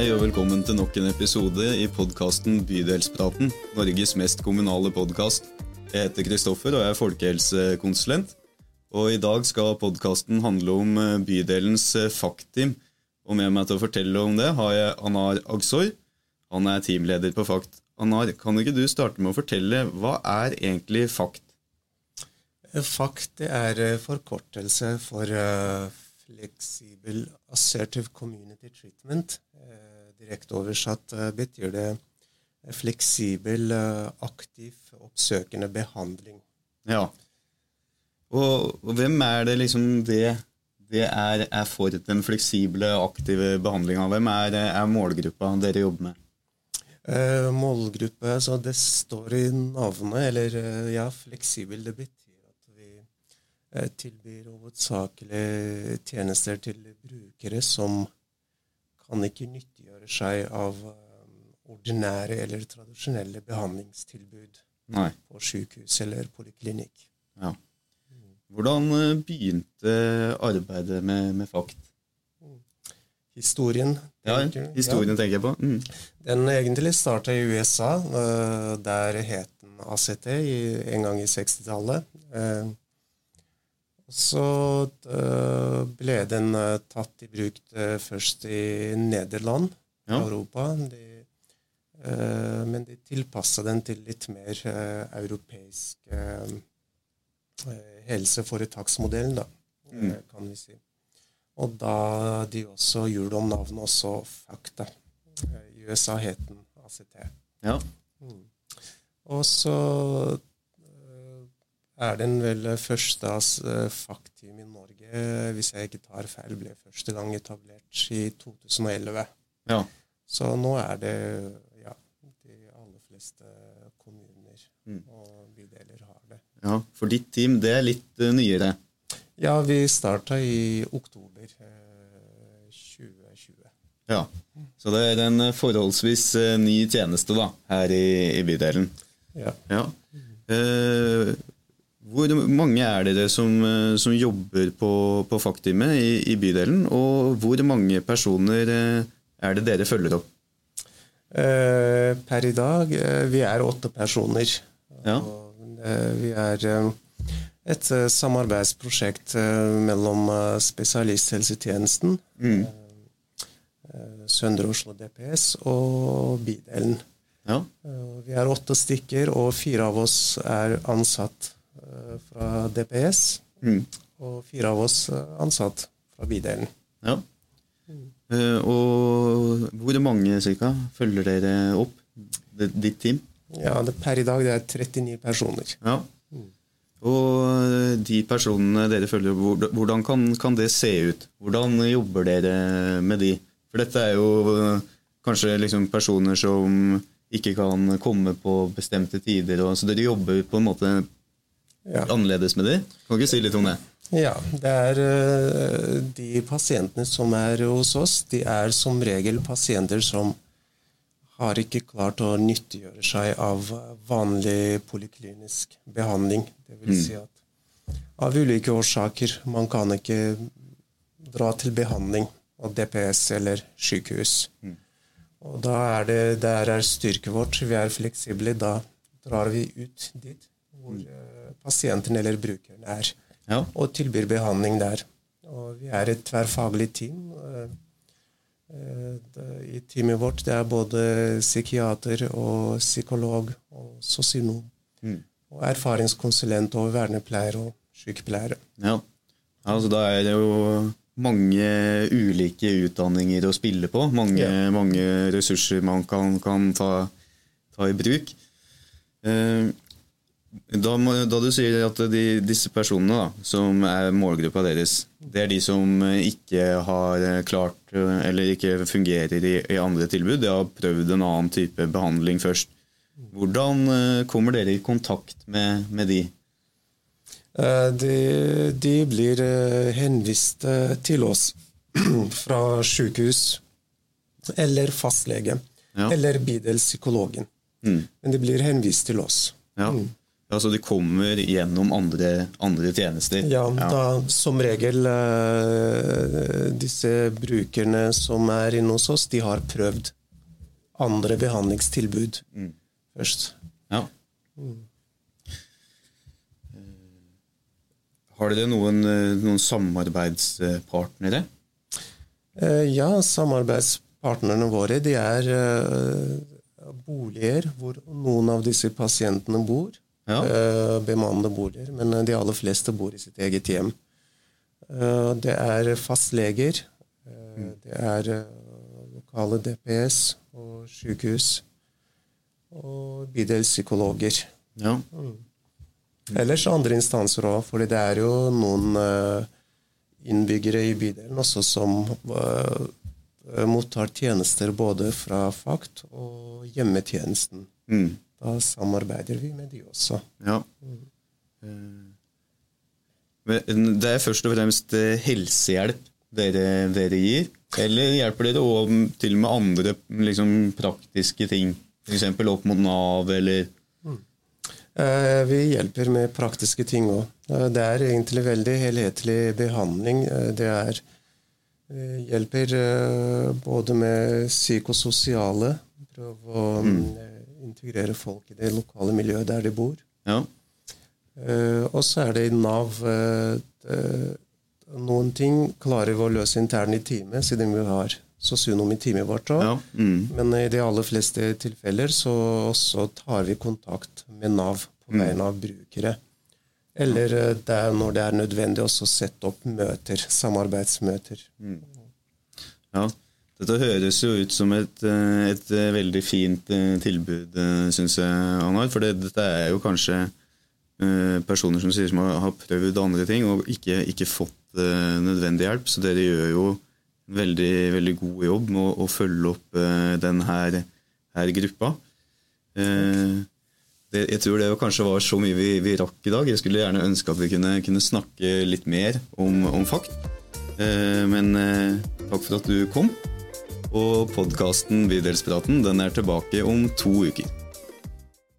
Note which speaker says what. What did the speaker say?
Speaker 1: Hei og velkommen til nok en episode i podkasten Bydelspraten, Norges mest kommunale podkast. Jeg heter Kristoffer og jeg er folkehelsekonsulent. Og I dag skal podkasten handle om eh, bydelens eh, FACT-team. Og Med meg til å fortelle om det har jeg Anar Agsoy. Han er teamleder på FACT. Anar, kan ikke du starte med å fortelle hva er egentlig FACT?
Speaker 2: FACT er eh, forkortelse for Flexible Assertive Community Treatment. Uh, direkte oversatt uh, betyr det fleksibel, aktiv, oppsøkende behandling.
Speaker 1: Ja, og, og, hvem er det liksom det, det er, er, for den fleksible, aktive behandlinga? Hvem er, er, målgruppa dere jobber med?
Speaker 2: Eh, målgruppe, så Det står i navnet, eller eh, ja, fleksibel. Det betyr eh, tilbyr hovedsakelig tjenester til brukere som kan ikke nyttiggjøre seg av um, ordinære eller tradisjonelle behandlingstilbud
Speaker 1: Nei.
Speaker 2: på sykehus eller poliklinikk.
Speaker 1: Ja. Hvordan eh, begynte arbeidet med, med FACT?
Speaker 2: Historien.
Speaker 1: Ja, historien tenker jeg på. Mm.
Speaker 2: Den egentlig starta i USA. Eh, der het den ACT en gang i 60-tallet. Eh, så ble den tatt i bruk først i Nederland, ja. Europa. De, men de tilpassa den til litt mer europeisk helseforetaksmodell, da, mm. Eh, kan vi si. Og da de også gjorde om navnet også Fakta. Eh, I USA het den ACT.
Speaker 1: Ja.
Speaker 2: Mm. Og så er den vel første FACT-team i Norge, hvis jeg ikke tar feil, ble første gang etablert i 2011.
Speaker 1: Ja.
Speaker 2: Så nå er det ja, de aller fleste kommuner mm. og bydeler har det.
Speaker 1: Ja, For ditt team, det er litt uh, nyere?
Speaker 2: Ja, vi starta i oktober uh, 2020.
Speaker 1: Ja, Så det er en forholdsvis uh, ny tjeneste da, her i, i bydelen?
Speaker 2: Ja.
Speaker 1: ja. Hvor mange er dere som, som jobber på, på FACT-teamet i, i, bydelen? Og hvor mange personer er det dere følger opp?
Speaker 2: per i dag vi er åtte personer.
Speaker 1: Ja.
Speaker 2: Og Eh, vi er eh, et eh, samarbeidsprosjekt mellom spesialisthelsetjenesten, mm. Søndre Oslo DPS og bydelen.
Speaker 1: Ja.
Speaker 2: Vi er åtte stykker, og fire av oss er ansatt fra DPS.
Speaker 1: Mm.
Speaker 2: Og fire av oss ansatt fra bydelen.
Speaker 1: Ja. Mm. Og hvor mange cirka følger dere opp, ditt team?
Speaker 2: Ja, det, Per i dag det er 39 personer.
Speaker 1: Ja. Og de personene dere følger, hvordan kan, kan, det se ut? Hvordan jobber dere med de? For dette er jo eh, kanskje liksom personer som ikke kan komme på bestemte tider. Og, så dere jobber på en måte ja. annerledes med de? Kan ikke si litt om det?
Speaker 2: Ja, det er eh, de pasientene som er hos oss, de er som regel pasienter som har ikke klart å nyttiggjøre seg av vanlig poliklinisk behandling. Det vil mm. si at av ulike årsaker man kan ikke dra til behandling av DPS eller sykehus. Mm. Og da er det der er styrket vårt. Vi er fleksible. Da drar vi ut dit hvor. Eh, pasienten eller brukeren er,
Speaker 1: ja.
Speaker 2: og tilbyr behandling der. Og vi er et tverrfaglig team. Eh, Eh, I teamet vårt det er både psykiater og psykolog og sosionom.
Speaker 1: Mm.
Speaker 2: Og erfaringskonsulent og vernepleier og sykepleiere.
Speaker 1: Ja, altså Da er det jo mange ulike utdanninger å spille på. Mange, ja. mange ressurser man kan, kan ta, ta, i bruk. Eh, da, da, du sier at de, disse personene da, som er målgruppa deres, det er de som ikke har klart eller ikke fungerer i, i andre tilbud, de har prøvd en annen type behandling først. Hvordan eh, kommer dere i kontakt med, med de?
Speaker 2: Eh, de? de? blir eh, henvist til oss fra sykehus eller fastlege
Speaker 1: ja.
Speaker 2: eller bydelspsykologen.
Speaker 1: Mm.
Speaker 2: Men de blir henvist til oss.
Speaker 1: Ja.
Speaker 2: Mm.
Speaker 1: Altså de kommer gjennom andre, andre tjenester?
Speaker 2: Ja, da som regel uh, disse brukerne som er inne hos oss, de har prøvd andre behandlingstilbud mm. først.
Speaker 1: Ja. Mm. Har dere noen, noen samarbeidspartnere?
Speaker 2: Ja, samarbeidspartnerne våre de er boliger hvor noen av disse pasientene bor ja. Eh, bemannede boliger. Men de aller fleste bor i sitt eget hjem. Eh, det er fastleger. Mm. Det er lokale DPS og sykehus. Og bydelspsykologer. Ja. Mm. Ellers andre instanser òg, for det er jo noen innbyggere i bydelen også som mottar tjenester både fra FACT og hjemmetjenesten. Mm. Da samarbeider vi med de også. Ja.
Speaker 1: Men Det er først og fremst eh, helsehjelp dere, dere gir? Eller hjelper dere òg til med andre liksom, praktiske ting? F.eks. opp mot Nav, eller mm.
Speaker 2: eh, Vi hjelper med praktiske ting òg. Eh, det er egentlig veldig helhetlig behandling. Det er vi hjelper både med psykososiale Prøve å mm. Integrere folk i det lokale miljøet der de bor. Ja. Uh, og så er det i Nav uh, Noen ting klarer vi å løse internt i teamet, siden vi har sosionom i teamet vårt òg. Ja. Mm. Men i de aller fleste tilfeller så også tar vi kontakt med Nav på mm. vegne av brukere. Eller det når det er nødvendig også sette opp møter, samarbeidsmøter. Mm.
Speaker 1: Ja, dette høres jo ut som et, eh, et eh, veldig fint eh, tilbud, syns jeg, Anar. For det, dette er jo kanskje personer som sier som har prøvd andre ting og ikke, ikke fått nødvendig hjelp. Så dere gjør jo en veldig, veldig god jobb med å, å følge opp denne her, gruppa. Det, jeg tror det kanskje var så mye vi, vi, rakk i dag. Jeg skulle gjerne ønske at vi kunne, kunne snakke litt mer om, om fakt. Men takk for at du kom. Og podkasten Bydelspraten den er tilbake om to uker.